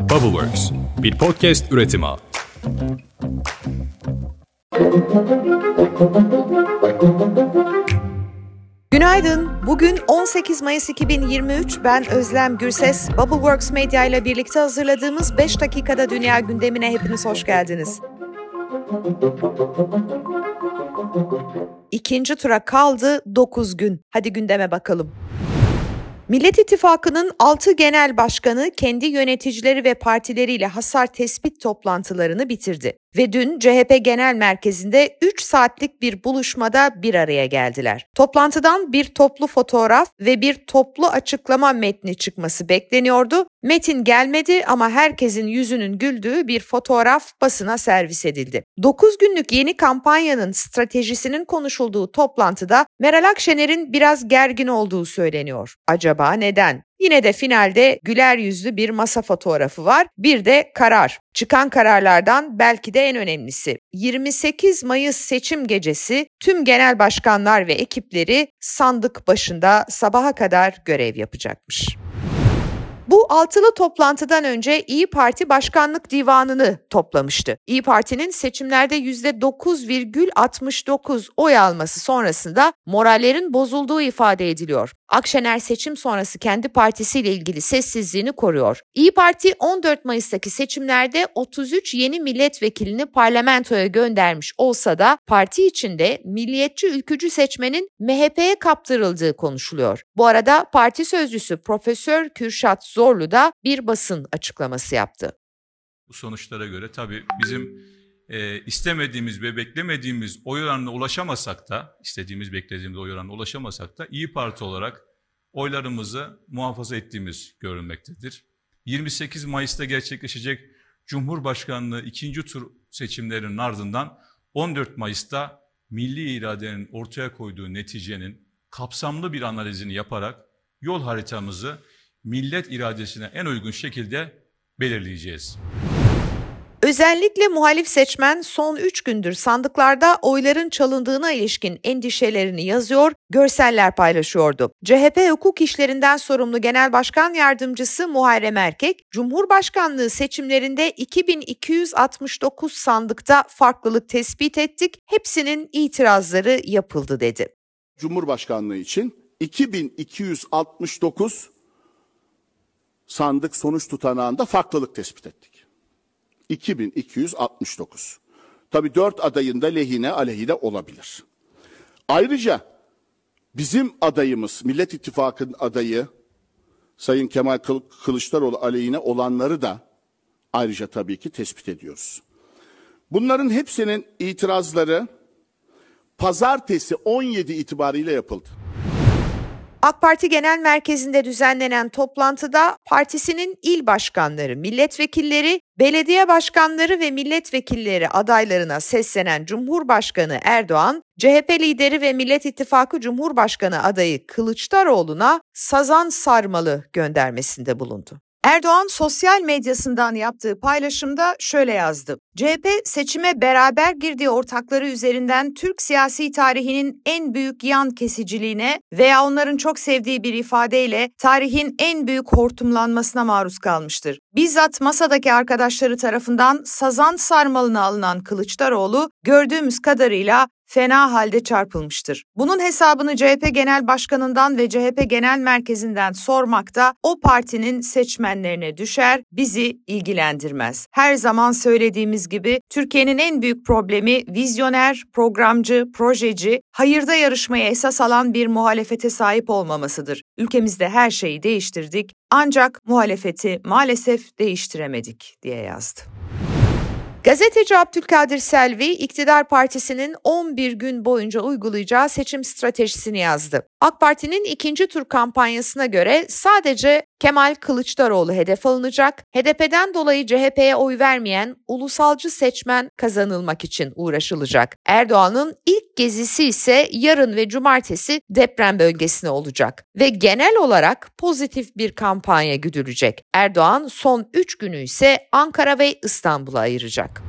Bubbleworks, bir podcast üretimi. Günaydın. Bugün 18 Mayıs 2023. Ben Özlem Gürses. Bubbleworks Media ile birlikte hazırladığımız 5 dakikada dünya gündemine hepiniz hoş geldiniz. İkinci tura kaldı 9 gün. Hadi gündeme bakalım. Millet İttifakı'nın 6 genel başkanı kendi yöneticileri ve partileriyle hasar tespit toplantılarını bitirdi ve dün CHP Genel Merkezi'nde 3 saatlik bir buluşmada bir araya geldiler. Toplantıdan bir toplu fotoğraf ve bir toplu açıklama metni çıkması bekleniyordu. Metin gelmedi ama herkesin yüzünün güldüğü bir fotoğraf basına servis edildi. 9 günlük yeni kampanyanın stratejisinin konuşulduğu toplantıda Meral Akşener'in biraz gergin olduğu söyleniyor. Acaba neden? Yine de finalde güler yüzlü bir masa fotoğrafı var. Bir de karar. Çıkan kararlardan belki de en önemlisi. 28 Mayıs seçim gecesi tüm genel başkanlar ve ekipleri sandık başında sabaha kadar görev yapacakmış. Bu altılı toplantıdan önce İyi Parti Başkanlık Divanı'nı toplamıştı. İyi Parti'nin seçimlerde %9,69 oy alması sonrasında morallerin bozulduğu ifade ediliyor. Akşener seçim sonrası kendi partisiyle ilgili sessizliğini koruyor. İyi Parti 14 Mayıs'taki seçimlerde 33 yeni milletvekilini parlamentoya göndermiş olsa da parti içinde milliyetçi ülkücü seçmenin MHP'ye kaptırıldığı konuşuluyor. Bu arada parti sözcüsü Profesör Kürşat Zorlu da bir basın açıklaması yaptı. Bu sonuçlara göre tabii bizim e, istemediğimiz ve beklemediğimiz oy oranına ulaşamasak da, istediğimiz beklediğimiz oy oranına ulaşamasak da İyi Parti olarak oylarımızı muhafaza ettiğimiz görülmektedir. 28 Mayıs'ta gerçekleşecek Cumhurbaşkanlığı ikinci tur seçimlerinin ardından 14 Mayıs'ta milli iradenin ortaya koyduğu neticenin kapsamlı bir analizini yaparak yol haritamızı millet iradesine en uygun şekilde belirleyeceğiz. Özellikle muhalif seçmen son 3 gündür sandıklarda oyların çalındığına ilişkin endişelerini yazıyor, görseller paylaşıyordu. CHP hukuk işlerinden sorumlu Genel Başkan Yardımcısı Muharrem Erkek, Cumhurbaşkanlığı seçimlerinde 2269 sandıkta farklılık tespit ettik, hepsinin itirazları yapıldı dedi. Cumhurbaşkanlığı için 2269 sandık sonuç tutanağında farklılık tespit ettik. 2269. Tabi dört adayın da lehine aleyhine olabilir. Ayrıca bizim adayımız, Millet İttifakı'nın adayı Sayın Kemal Kılıçdaroğlu aleyhine olanları da ayrıca tabii ki tespit ediyoruz. Bunların hepsinin itirazları pazartesi 17 itibariyle yapıldı. AK Parti Genel Merkezi'nde düzenlenen toplantıda partisinin il başkanları, milletvekilleri, belediye başkanları ve milletvekilleri adaylarına seslenen Cumhurbaşkanı Erdoğan, CHP lideri ve Millet İttifakı Cumhurbaşkanı adayı Kılıçdaroğlu'na sazan sarmalı göndermesinde bulundu. Erdoğan sosyal medyasından yaptığı paylaşımda şöyle yazdı. CHP seçime beraber girdiği ortakları üzerinden Türk siyasi tarihinin en büyük yan kesiciliğine veya onların çok sevdiği bir ifadeyle tarihin en büyük hortumlanmasına maruz kalmıştır. Bizzat masadaki arkadaşları tarafından sazan sarmalına alınan Kılıçdaroğlu gördüğümüz kadarıyla fena halde çarpılmıştır. Bunun hesabını CHP Genel Başkanı'ndan ve CHP Genel Merkezi'nden sormak da o partinin seçmenlerine düşer, bizi ilgilendirmez. Her zaman söylediğimiz gibi Türkiye'nin en büyük problemi vizyoner, programcı, projeci, hayırda yarışmaya esas alan bir muhalefete sahip olmamasıdır. Ülkemizde her şeyi değiştirdik ancak muhalefeti maalesef değiştiremedik diye yazdı. Gazeteci Abdülkadir Selvi, iktidar partisinin 11 gün boyunca uygulayacağı seçim stratejisini yazdı. AK Parti'nin ikinci tur kampanyasına göre sadece Kemal Kılıçdaroğlu hedef alınacak, HDP'den dolayı CHP'ye oy vermeyen ulusalcı seçmen kazanılmak için uğraşılacak. Erdoğan'ın ilk gezisi ise yarın ve cumartesi deprem bölgesine olacak ve genel olarak pozitif bir kampanya güdülecek. Erdoğan son 3 günü ise Ankara ve İstanbul'a ayıracak.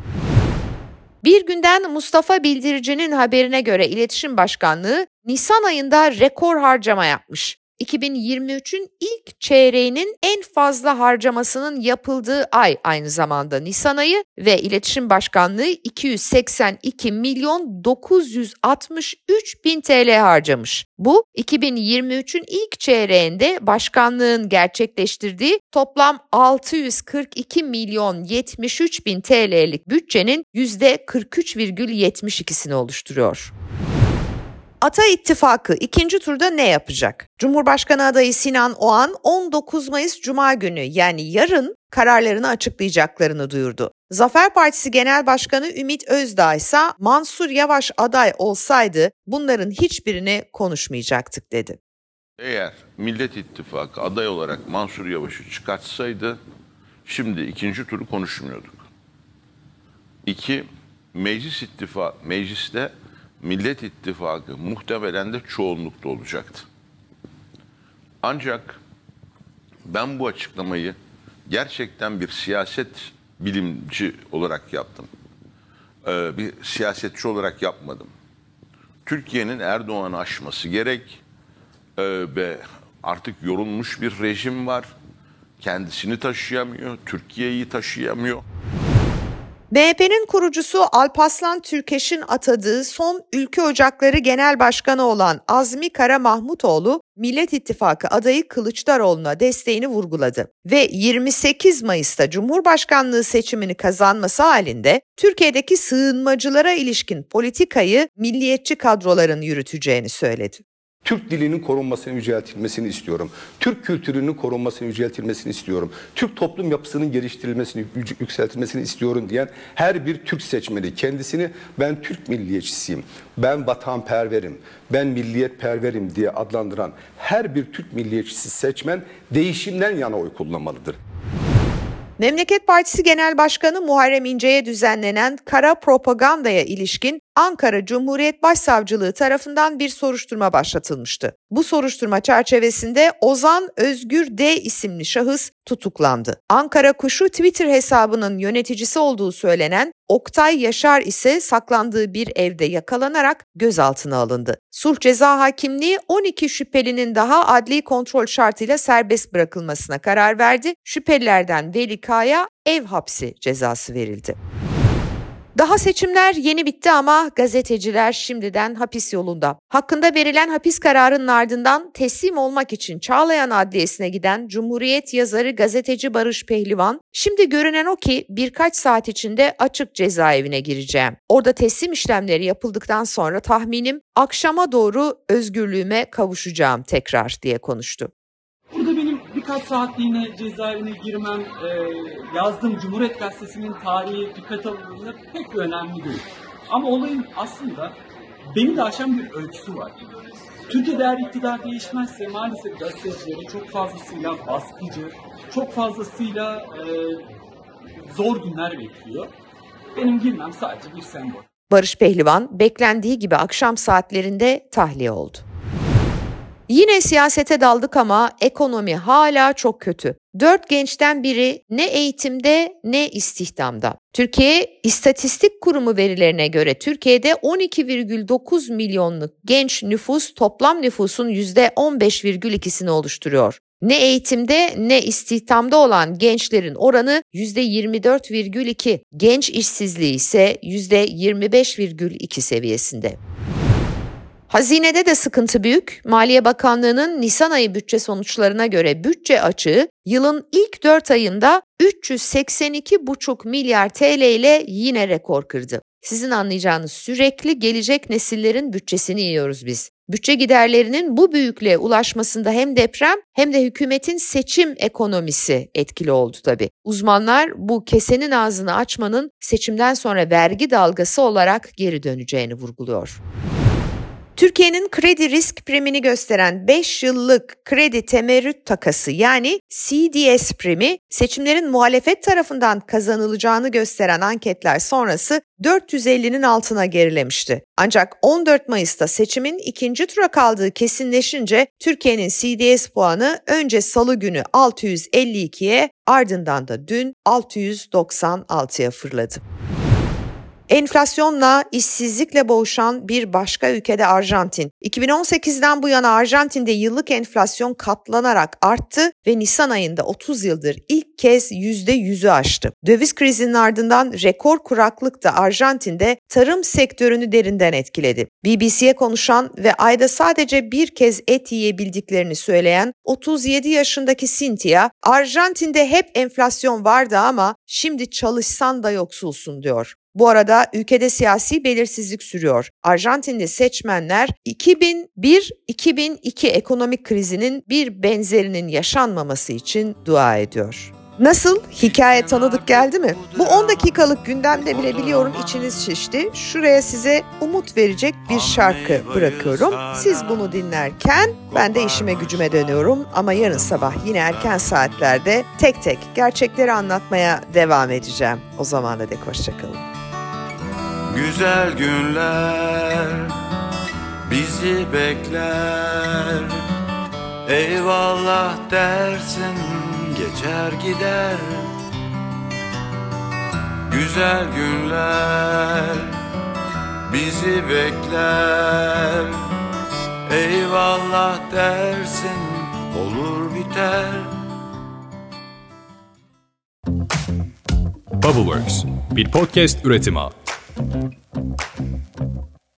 Bir günden Mustafa Bildirici'nin haberine göre İletişim Başkanlığı Nisan ayında rekor harcama yapmış. 2023'ün ilk çeyreğinin en fazla harcamasının yapıldığı ay aynı zamanda Nisan ayı ve İletişim Başkanlığı 282 milyon 963 bin TL harcamış. Bu 2023'ün ilk çeyreğinde başkanlığın gerçekleştirdiği toplam 642 milyon 73 bin TL'lik bütçenin %43,72'sini oluşturuyor. Ata İttifakı ikinci turda ne yapacak? Cumhurbaşkanı adayı Sinan Oğan 19 Mayıs Cuma günü yani yarın kararlarını açıklayacaklarını duyurdu. Zafer Partisi Genel Başkanı Ümit Özdağ ise Mansur Yavaş aday olsaydı bunların hiçbirini konuşmayacaktık dedi. Eğer Millet İttifakı aday olarak Mansur Yavaş'ı çıkartsaydı şimdi ikinci turu konuşmuyorduk. İki, meclis ittifak, mecliste Millet İttifakı muhtemelen de çoğunlukta olacaktı. Ancak ben bu açıklamayı gerçekten bir siyaset bilimci olarak yaptım. Ee, bir siyasetçi olarak yapmadım. Türkiye'nin Erdoğan'ı aşması gerek ee, ve artık yorulmuş bir rejim var. Kendisini taşıyamıyor, Türkiye'yi taşıyamıyor. MHP'nin kurucusu Alpaslan Türkeş'in atadığı son Ülke Ocakları Genel Başkanı olan Azmi Kara Mahmutoğlu, Millet İttifakı adayı Kılıçdaroğlu'na desteğini vurguladı ve 28 Mayıs'ta Cumhurbaşkanlığı seçimini kazanması halinde Türkiye'deki sığınmacılara ilişkin politikayı milliyetçi kadroların yürüteceğini söyledi. Türk dilinin korunmasını yüceltilmesini istiyorum. Türk kültürünün korunmasını yüceltilmesini istiyorum. Türk toplum yapısının geliştirilmesini, yükseltilmesini istiyorum diyen her bir Türk seçmeni kendisini ben Türk milliyetçisiyim, ben vatanperverim, ben milliyetperverim diye adlandıran her bir Türk milliyetçisi seçmen değişimden yana oy kullanmalıdır. Memleket Partisi Genel Başkanı Muharrem İnce'ye düzenlenen kara propagandaya ilişkin Ankara Cumhuriyet Başsavcılığı tarafından bir soruşturma başlatılmıştı. Bu soruşturma çerçevesinde Ozan Özgür D isimli şahıs tutuklandı. Ankara Kuşu Twitter hesabının yöneticisi olduğu söylenen Oktay Yaşar ise saklandığı bir evde yakalanarak gözaltına alındı. Sulh Ceza Hakimliği 12 şüphelinin daha adli kontrol şartıyla serbest bırakılmasına karar verdi. Şüphelilerden Veli Kaya ev hapsi cezası verildi. Daha seçimler yeni bitti ama gazeteciler şimdiden hapis yolunda. Hakkında verilen hapis kararının ardından teslim olmak için Çağlayan Adliyesi'ne giden Cumhuriyet yazarı gazeteci Barış Pehlivan, şimdi görünen o ki birkaç saat içinde açık cezaevine gireceğim. Orada teslim işlemleri yapıldıktan sonra tahminim akşama doğru özgürlüğüme kavuşacağım tekrar diye konuştu. Birkaç saatliğine cezaevine girmem, e, yazdığım Cumhuriyet Gazetesi'nin tarihi dikkat alındığında pek önemli değil. Ama olayın aslında beni de aşan bir ölçüsü var. Türkiye'de eğer iktidar değişmezse maalesef gazetecilere çok fazlasıyla baskıcı, çok fazlasıyla e, zor günler bekliyor. Benim girmem sadece bir sembol. Barış Pehlivan beklendiği gibi akşam saatlerinde tahliye oldu. Yine siyasete daldık ama ekonomi hala çok kötü. Dört gençten biri ne eğitimde ne istihdamda. Türkiye İstatistik Kurumu verilerine göre Türkiye'de 12,9 milyonluk genç nüfus toplam nüfusun %15,2'sini oluşturuyor. Ne eğitimde ne istihdamda olan gençlerin oranı %24,2, genç işsizliği ise %25,2 seviyesinde. Hazinede de sıkıntı büyük. Maliye Bakanlığı'nın Nisan ayı bütçe sonuçlarına göre bütçe açığı yılın ilk 4 ayında 382,5 milyar TL ile yine rekor kırdı. Sizin anlayacağınız sürekli gelecek nesillerin bütçesini yiyoruz biz. Bütçe giderlerinin bu büyüklüğe ulaşmasında hem deprem hem de hükümetin seçim ekonomisi etkili oldu tabii. Uzmanlar bu kesenin ağzını açmanın seçimden sonra vergi dalgası olarak geri döneceğini vurguluyor. Türkiye'nin kredi risk primini gösteren 5 yıllık kredi temerrüt takası yani CDS primi seçimlerin muhalefet tarafından kazanılacağını gösteren anketler sonrası 450'nin altına gerilemişti. Ancak 14 Mayıs'ta seçimin ikinci tura kaldığı kesinleşince Türkiye'nin CDS puanı önce salı günü 652'ye ardından da dün 696'ya fırladı. Enflasyonla, işsizlikle boğuşan bir başka ülkede Arjantin. 2018'den bu yana Arjantin'de yıllık enflasyon katlanarak arttı ve Nisan ayında 30 yıldır ilk kez %100'ü aştı. Döviz krizinin ardından rekor kuraklık da Arjantin'de tarım sektörünü derinden etkiledi. BBC'ye konuşan ve ayda sadece bir kez et yiyebildiklerini söyleyen 37 yaşındaki Cynthia, Arjantin'de hep enflasyon vardı ama şimdi çalışsan da yoksulsun diyor. Bu arada ülkede siyasi belirsizlik sürüyor. Arjantinli seçmenler 2001-2002 ekonomik krizinin bir benzerinin yaşanmaması için dua ediyor. Nasıl? Hikaye tanıdık geldi mi? Bu 10 dakikalık gündemde bile biliyorum içiniz şişti. Şuraya size umut verecek bir şarkı bırakıyorum. Siz bunu dinlerken ben de işime gücüme dönüyorum. Ama yarın sabah yine erken saatlerde tek tek gerçekleri anlatmaya devam edeceğim. O zamana dek hoşçakalın. Güzel günler bizi bekler. Eyvallah dersin geçer gider. Güzel günler bizi bekler. Eyvallah dersin olur biter. Bubbleworks bir podcast üretimi. thank you